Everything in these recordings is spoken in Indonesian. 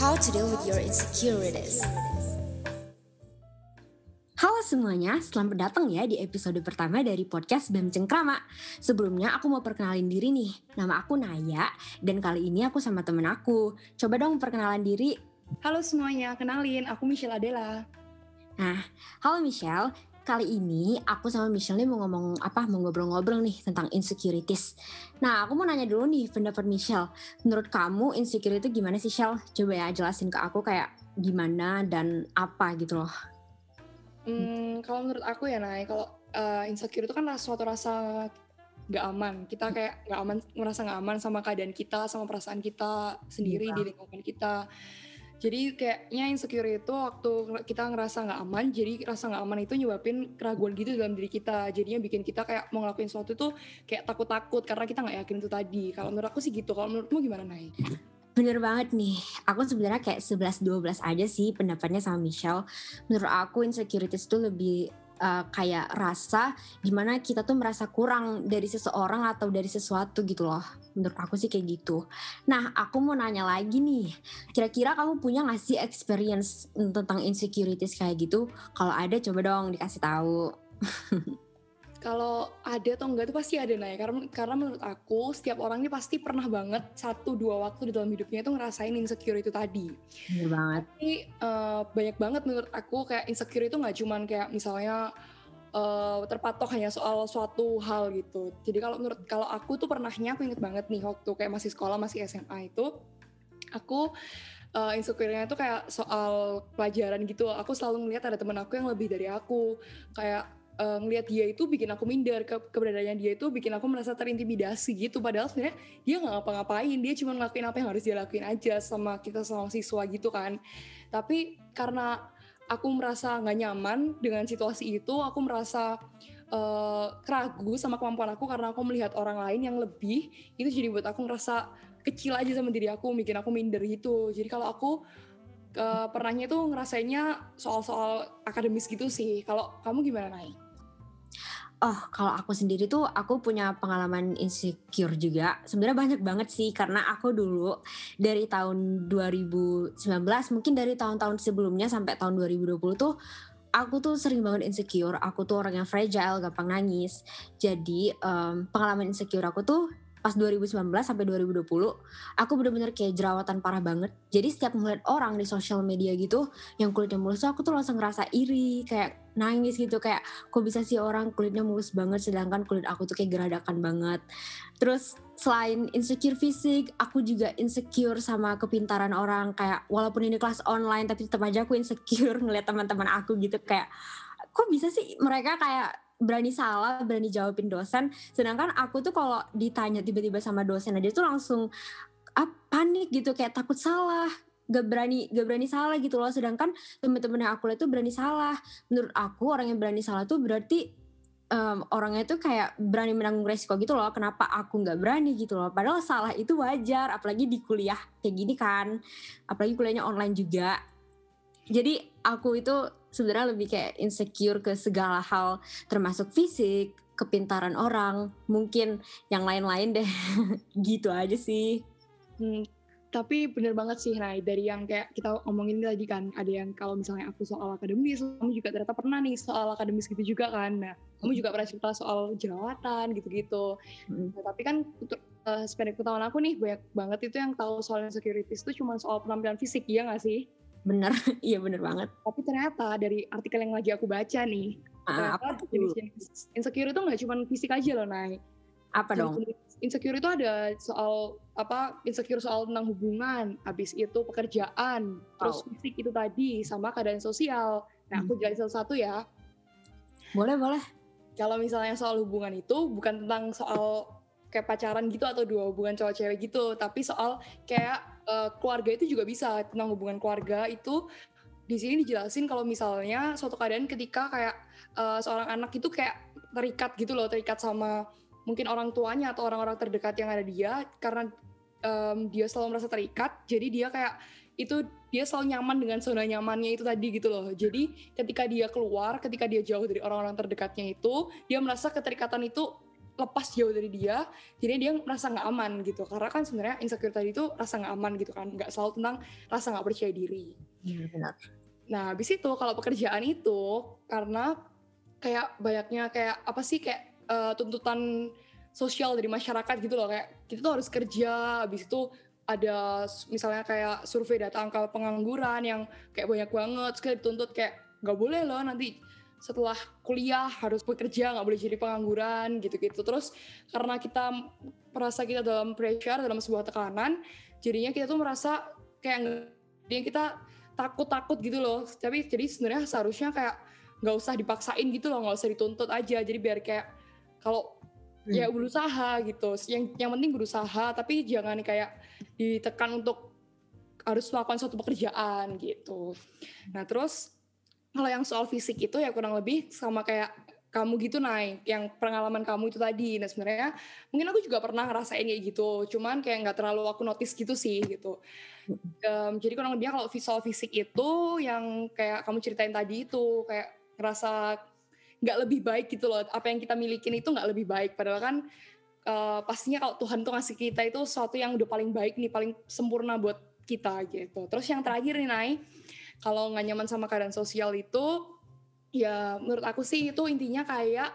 How to deal with your insecurities. Halo semuanya, selamat datang ya di episode pertama dari podcast BEM Cengkrama. Sebelumnya aku mau perkenalin diri nih, nama aku Naya, dan kali ini aku sama temen aku. Coba dong perkenalan diri. Halo semuanya, kenalin aku Michelle Adela. Nah, halo Michelle, kali ini aku sama Michelle nih mau ngomong apa, mau ngobrol-ngobrol nih tentang insecurities. Nah, aku mau nanya dulu nih pendapat Michelle. Menurut kamu insecure itu gimana sih, Michelle? Coba ya jelasin ke aku kayak gimana dan apa gitu loh. Hmm, kalau menurut aku ya Nay, kalau uh, insecure itu kan suatu rasa nggak aman. Kita kayak nggak aman, merasa nggak aman sama keadaan kita, sama perasaan kita sendiri Iya. di lingkungan kita. Jadi kayaknya insecure itu waktu kita ngerasa nggak aman, jadi rasa nggak aman itu nyebabin keraguan gitu dalam diri kita. Jadinya bikin kita kayak mau ngelakuin sesuatu tuh kayak takut-takut karena kita nggak yakin itu tadi. Kalau menurut aku sih gitu. Kalau menurutmu gimana Nay? Bener banget nih, aku sebenarnya kayak 11-12 aja sih pendapatnya sama Michelle. Menurut aku insecurities itu lebih uh, kayak rasa di mana kita tuh merasa kurang dari seseorang atau dari sesuatu gitu loh. Menurut aku sih kayak gitu. Nah aku mau nanya lagi nih, kira-kira kamu punya gak sih experience tentang insecurities kayak gitu? Kalau ada coba dong dikasih tahu. Kalau ada atau enggak itu pasti ada Nay karena karena menurut aku setiap orang ini pasti pernah banget satu dua waktu di dalam hidupnya itu ngerasain insecure itu tadi. Bener banget. Tapi uh, banyak banget menurut aku kayak insecure itu nggak cuman kayak misalnya uh, terpatok hanya soal suatu hal gitu. Jadi kalau menurut kalau aku tuh pernahnya aku inget banget nih waktu kayak masih sekolah masih SMA itu aku uh, insecure-nya tuh kayak soal pelajaran gitu. Aku selalu ngeliat ada temen aku yang lebih dari aku kayak uh, ngelihat dia itu bikin aku minder ke keberadaannya dia itu bikin aku merasa terintimidasi gitu. Padahal sebenarnya dia nggak ngapa-ngapain dia cuma ngelakuin apa yang harus dia lakuin aja sama kita sama siswa gitu kan. Tapi karena aku merasa nggak nyaman dengan situasi itu aku merasa uh, keragu sama kemampuan aku karena aku melihat orang lain yang lebih itu jadi buat aku ngerasa kecil aja sama diri aku bikin aku minder gitu. Jadi kalau aku uh, pernahnya tuh ngerasainnya soal-soal akademis gitu sih. Kalau kamu gimana Nay? Oh, kalau aku sendiri tuh aku punya pengalaman insecure juga. Sebenarnya banyak banget sih karena aku dulu dari tahun 2019 mungkin dari tahun-tahun sebelumnya sampai tahun 2020 tuh aku tuh sering banget insecure. Aku tuh orang yang fragile, gampang nangis. Jadi um, pengalaman insecure aku tuh pas 2019 sampai 2020 aku bener-bener kayak jerawatan parah banget. Jadi setiap ngeliat orang di sosial media gitu yang kulitnya mulus aku tuh langsung ngerasa iri kayak nangis gitu. Kayak kok bisa sih orang kulitnya mulus banget sedangkan kulit aku tuh kayak geradakan banget. Terus selain insecure fisik aku juga insecure sama kepintaran orang. Kayak walaupun ini kelas online tapi tetap aja aku insecure ngeliat teman-teman aku gitu. Kayak kok bisa sih mereka kayak berani salah, berani jawabin dosen. Sedangkan aku tuh kalau ditanya tiba-tiba sama dosen aja tuh langsung ah, panik gitu, kayak takut salah, gak berani gak berani salah gitu loh. Sedangkan temen-temen yang aku lihat tuh berani salah. Menurut aku orang yang berani salah tuh berarti um, orangnya tuh kayak berani menanggung resiko gitu loh. Kenapa aku nggak berani gitu loh? Padahal salah itu wajar, apalagi di kuliah kayak gini kan. Apalagi kuliahnya online juga. Jadi aku itu sebenarnya lebih kayak insecure ke segala hal termasuk fisik, kepintaran orang, mungkin yang lain-lain deh. gitu aja sih. Hmm, tapi bener banget sih Nay dari yang kayak kita omongin tadi kan ada yang kalau misalnya aku soal akademis kamu juga ternyata pernah nih soal akademis gitu juga kan nah kamu juga pernah cerita soal jerawatan gitu-gitu Hmm. nah, tapi kan untuk uh, sependek pengetahuan aku nih banyak banget itu yang tahu soal insecurities itu cuma soal penampilan fisik iya gak sih Bener, iya bener banget. tapi ternyata dari artikel yang lagi aku baca nih Ah, ternyata apa insecure itu nggak cuma fisik aja loh Nay Apa dong? Insecure itu ada soal apa insecure soal tentang hubungan habis itu pekerjaan terus Wow. fisik itu tadi sama keadaan sosial nah aku jelasin satu ya Boleh, boleh. kalau misalnya soal hubungan itu bukan tentang soal kayak pacaran gitu atau dua hubungan cowok cewek gitu tapi soal kayak eh, keluarga itu juga bisa tentang hubungan keluarga itu di sini dijelasin kalau misalnya suatu keadaan ketika kayak eh, seorang anak itu kayak terikat gitu loh terikat sama mungkin orang tuanya atau orang-orang terdekat yang ada dia karena em, dia selalu merasa terikat jadi dia kayak itu dia selalu nyaman dengan zona nyamannya itu tadi gitu loh. Jadi ketika dia keluar ketika dia jauh dari orang-orang terdekatnya itu dia merasa keterikatan itu lepas jauh dari dia jadi dia merasa nggak aman gitu. Karena kan sebenarnya insecure tadi itu rasa nggak aman gitu kan. Nggak selalu tentang rasa nggak percaya diri. Iya benar. nah habis itu kalau pekerjaan itu karena kayak banyaknya kayak apa sih kayak eh, tuntutan sosial dari masyarakat gitu loh. Kayak kita tuh harus kerja habis itu ada misalnya kayak survei data angka pengangguran yang kayak banyak banget kita dituntut kayak nggak boleh loh nanti setelah kuliah harus bekerja nggak boleh jadi pengangguran gitu-gitu. Terus karena kita merasa kita dalam pressure dalam sebuah tekanan jadinya kita tuh merasa kayak jadinya kita takut-takut gitu loh. Tapi jadi sebenarnya seharusnya kayak nggak usah dipaksain gitu loh nggak usah dituntut aja. Jadi biar kayak kalau Hmm. ya berusaha gitu. Yang yang penting berusaha tapi jangan kayak ditekan untuk harus melakukan suatu pekerjaan gitu. Nah terus kalau yang soal fisik itu ya kurang lebih sama kayak kamu gitu naik yang pengalaman kamu itu tadi. Nah sebenarnya mungkin aku juga pernah ngerasain kayak gitu. Cuman kayak nggak terlalu aku notice gitu sih gitu. Em, jadi kurang lebih kalau visual fisik itu yang kayak kamu ceritain tadi itu kayak ngerasa nggak lebih baik gitu loh. Apa yang kita milikin itu nggak lebih baik. Padahal kan eh, pastinya kalau Tuhan tuh ngasih kita itu sesuatu yang udah paling baik nih paling sempurna buat kita gitu. Terus yang terakhir nih Nay kalau nggak nyaman sama keadaan sosial itu ya menurut aku sih itu intinya kayak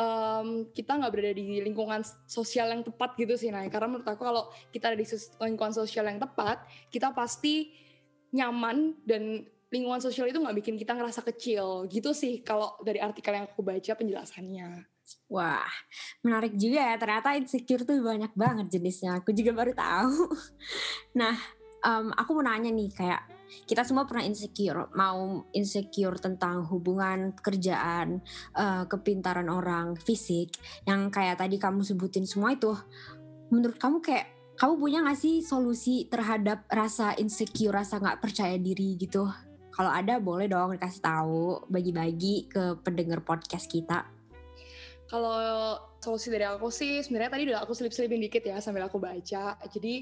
em, kita nggak berada di lingkungan sosial yang tepat gitu sih Nay karena menurut aku kalau kita ada di lingkungan sosial yang tepat kita pasti nyaman dan lingkungan sosial itu nggak bikin kita ngerasa kecil gitu sih kalau dari artikel yang aku baca penjelasannya. Wah, menarik juga ya. Ternyata insecure tuh banyak banget jenisnya. Aku juga baru tahu. Nah, em, aku mau nanya nih, kayak kita semua pernah insecure. Mau insecure tentang hubungan, pekerjaan, eh, kepintaran orang, fisik. Yang kayak tadi kamu sebutin semua itu. Menurut kamu kayak, kamu punya gak sih solusi terhadap rasa insecure, rasa gak percaya diri gitu? Kalau ada boleh dong dikasih tahu, bagi-bagi ke pendengar podcast kita. Kalau solusi dari aku sih sebenarnya tadi udah aku selip-selipin dikit ya sambil aku baca. Jadi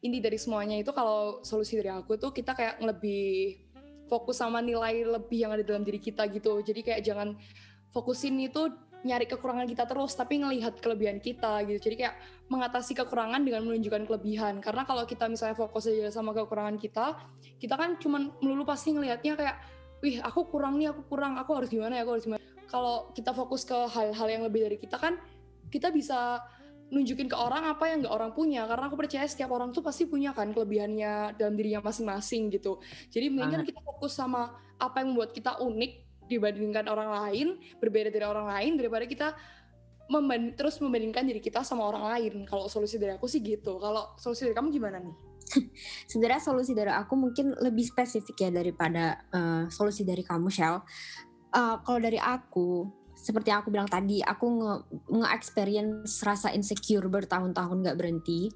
inti dari semuanya itu kalau solusi dari aku tuh kita kayak lebih fokus sama nilai lebih yang ada dalam diri kita gitu. Jadi kayak jangan fokusin itu nyari kekurangan kita terus tapi ngelihat kelebihan kita gitu. Jadi kayak mengatasi kekurangan dengan menunjukkan kelebihan. Karena kalau kita misalnya fokus aja sama kekurangan kita, kita kan cuman melulu pasti ngelihatnya kayak wih aku kurang nih, aku kurang, aku harus gimana ya, aku harus gimana. Kalau kita fokus ke hal-hal yang lebih dari kita kan kita bisa nunjukin ke orang apa yang nggak orang punya karena aku percaya setiap orang tuh pasti punya kan kelebihannya dalam dirinya masing-masing gitu. Jadi mendingan kita fokus sama apa yang membuat kita unik dibandingkan orang lain berbeda dari orang lain daripada kita memban- terus membandingkan diri kita sama orang lain. Kalau solusi dari aku sih gitu. Kalau solusi dari kamu gimana nih? Sebenarnya solusi dari aku mungkin lebih spesifik ya daripada eh, solusi dari kamu Shell. Eh, kalau dari aku, seperti yang aku bilang tadi, aku nge, nge-experience rasa insecure bertahun-tahun gak berhenti.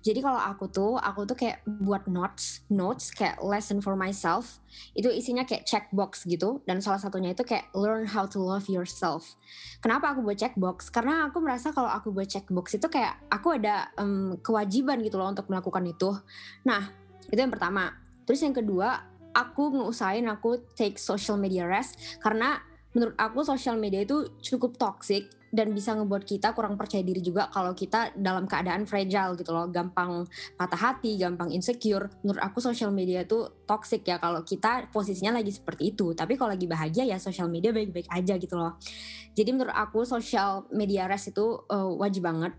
Jadi kalau aku tuh, aku tuh kayak buat notes, notes kayak lesson for myself. Itu isinya kayak checkbox gitu. Dan salah satunya itu kayak learn how to love yourself. Kenapa aku buat checkbox? Karena aku merasa kalau aku buat checkbox itu kayak aku ada em, kewajiban gitu loh untuk melakukan itu. Nah, itu yang pertama. Terus yang kedua, aku ngusahain aku take social media rest karena menurut aku social media itu cukup toxic dan bisa ngebuat kita kurang percaya diri juga kalau kita dalam keadaan fragile gitu loh, gampang patah hati, gampang insecure. Menurut aku social media itu toxic ya kalau kita posisinya lagi seperti itu. Tapi kalau lagi bahagia ya social media baik-baik aja gitu loh. Jadi menurut aku social media rest itu eh, wajib banget.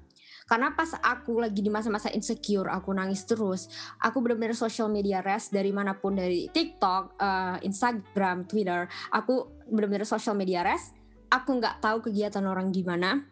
Karena pas aku lagi di masa-masa insecure, aku nangis terus. Aku benar-benar social media rest dari mana pun dari TikTok, eh, Instagram, Twitter. Aku benar-benar social media rest. Aku nggak tahu kegiatan orang gimana.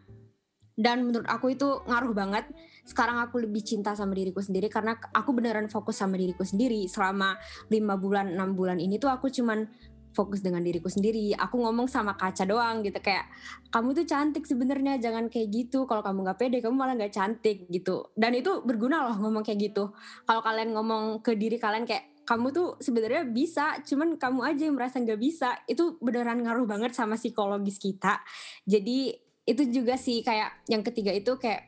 Dan menurut aku itu ngaruh banget. Sekarang aku lebih cinta sama diriku sendiri karena aku beneran fokus sama diriku sendiri. Selama lima bulan, enam bulan ini tuh aku cuman fokus dengan diriku sendiri. Aku ngomong sama kaca doang gitu kayak kamu tuh cantik sebenarnya jangan kayak gitu. Kalau kamu nggak pede kamu malah nggak cantik gitu. Dan itu berguna loh ngomong kayak gitu. Kalau kalian ngomong ke diri kalian kayak kamu tuh sebenarnya bisa, cuman kamu aja yang merasa nggak bisa. Itu beneran ngaruh banget sama psikologis kita. Jadi itu juga sih kayak yang ketiga itu kayak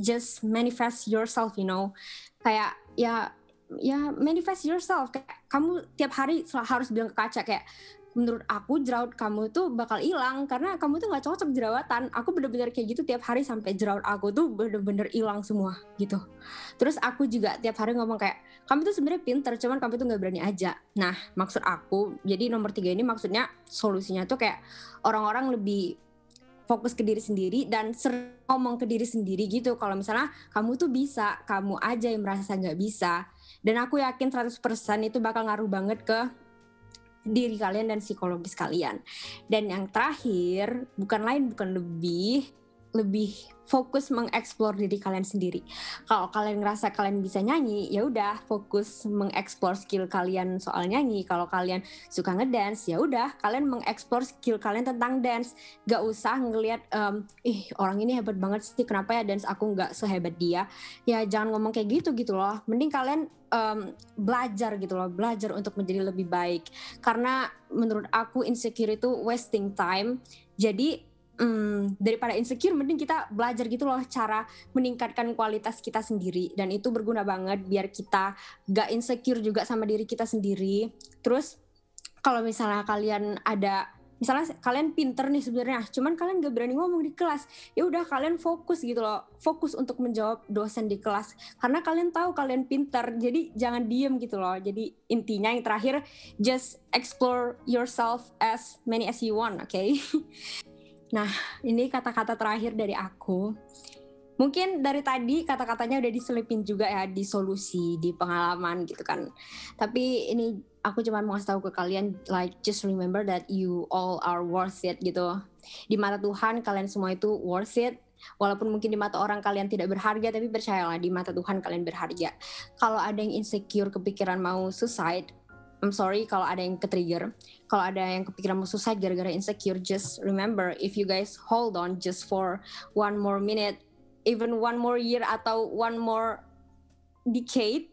just manifest yourself, you know. Kayak ya ya manifest yourself. Kayak kamu tiap hari harus bilang ke kaca kayak menurut aku jerawat kamu tuh bakal hilang karena kamu tuh nggak cocok jerawatan. Aku bener-bener kayak gitu tiap hari sampai jerawat aku tuh bener-bener hilang semua gitu. Terus aku juga tiap hari ngomong kayak kamu tuh sebenarnya pinter cuman kamu tuh nggak berani aja. Nah maksud aku jadi nomor tiga ini maksudnya solusinya tuh kayak orang-orang lebih fokus ke diri sendiri dan sering ngomong ke diri sendiri gitu. Kalau misalnya kamu tuh bisa kamu aja yang merasa nggak bisa dan aku yakin 100% itu bakal ngaruh banget ke diri kalian dan psikologis kalian. Dan yang terakhir, bukan lain bukan lebih lebih fokus mengeksplor diri kalian sendiri. Kalau kalian ngerasa kalian bisa nyanyi, ya udah fokus mengeksplor skill kalian soal nyanyi. Kalau kalian suka ngedance, ya udah kalian mengeksplor skill kalian tentang dance. Gak usah ngelihat, um, ih orang ini hebat banget sih, kenapa ya dance aku nggak sehebat dia? Ya jangan ngomong kayak gitu gitu loh. Mending kalian um, belajar gitu loh, belajar untuk menjadi lebih baik. Karena menurut aku insecure itu wasting time. Jadi hmm, daripada insecure mending kita belajar gitu loh cara meningkatkan kualitas kita sendiri. Dan itu berguna banget biar kita gak insecure juga sama diri kita sendiri. Terus kalau misalnya kalian ada misalnya kalian pinter nih sebenarnya cuman kalian gak berani ngomong di kelas ya udah kalian fokus gitu loh. Fokus untuk menjawab dosen di kelas. Karena kalian tahu kalian pinter jadi jangan diem gitu loh. Jadi intinya yang terakhir just explore yourself as many as you want oke okay? Nah, ini kata-kata terakhir dari aku. Mungkin dari tadi kata-katanya udah diselipin juga ya di solusi, di pengalaman gitu kan. Tapi ini aku cuma mau kasih tahu ke kalian like just remember that you all are worth it gitu. Di mata Tuhan kalian semua itu worth it. Walaupun mungkin di mata orang kalian tidak berharga, tapi percayalah di mata Tuhan kalian berharga. Kalau ada yang insecure, kepikiran mau suicide, I'm sorry kalau ada yang ke-trigger. Kalau ada yang kepikiran mau suicide gara-gara insecure, just remember if you guys hold on just for one more minute, even one more year atau one more decade,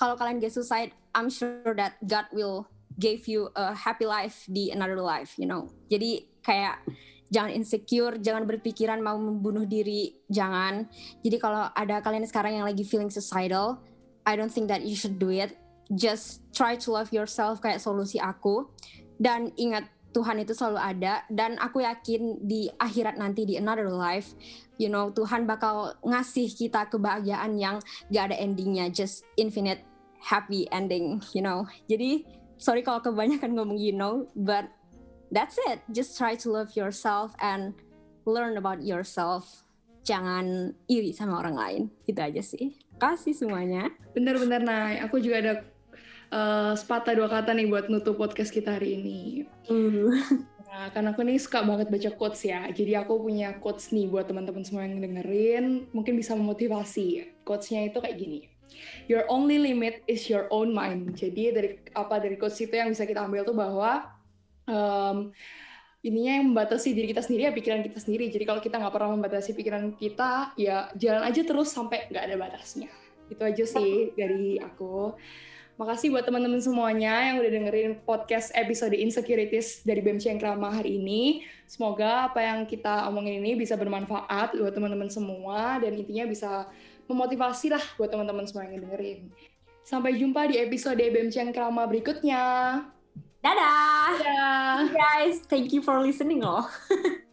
kalau kalian get suicide, I'm sure that God will give you a happy life di another life, you know. Jadi kayak jangan insecure, jangan berpikiran mau membunuh diri, jangan. Jadi kalau ada kalian sekarang yang lagi feeling suicidal, I don't think that you should do it just try to love yourself kayak solusi aku. Dan ingat Tuhan itu selalu ada. Dan aku yakin di akhirat nanti di another life you know Tuhan bakal ngasih kita kebahagiaan yang gak ada endingnya just infinite happy ending you know. Jadi sorry kalau kebanyakan ngomong you know but that's it. Just try to love yourself and learn about yourself. Jangan iri sama orang lain. Itu aja sih. Kasih semuanya. Bener-bener nah aku juga ada uh, sepatah dua kata nih buat nutup podcast kita hari ini. Mm. Nah, karena aku nih suka banget baca quotes ya. Jadi aku punya quotes nih buat teman-teman semua yang dengerin, mungkin bisa memotivasi. Quotes-nya itu kayak gini. Your only limit is your own mind. Jadi dari apa dari quotes itu yang bisa kita ambil tuh bahwa um, ininya yang membatasi diri kita sendiri ya pikiran kita sendiri. Jadi kalau kita nggak pernah membatasi pikiran kita, ya jalan aja terus sampai nggak ada batasnya. Itu aja sih dari aku. Makasih buat teman-teman semuanya yang udah dengerin podcast episode Insecurities dari BEM Cengkrama hari ini. Semoga apa yang kita omongin ini bisa bermanfaat buat teman-teman semua dan intinya bisa memotivasi lah buat teman-teman semua yang dengerin. Sampai jumpa di episode BEM Cengkrama berikutnya. Dadah. Dadah. Guys, thank you for listening loh.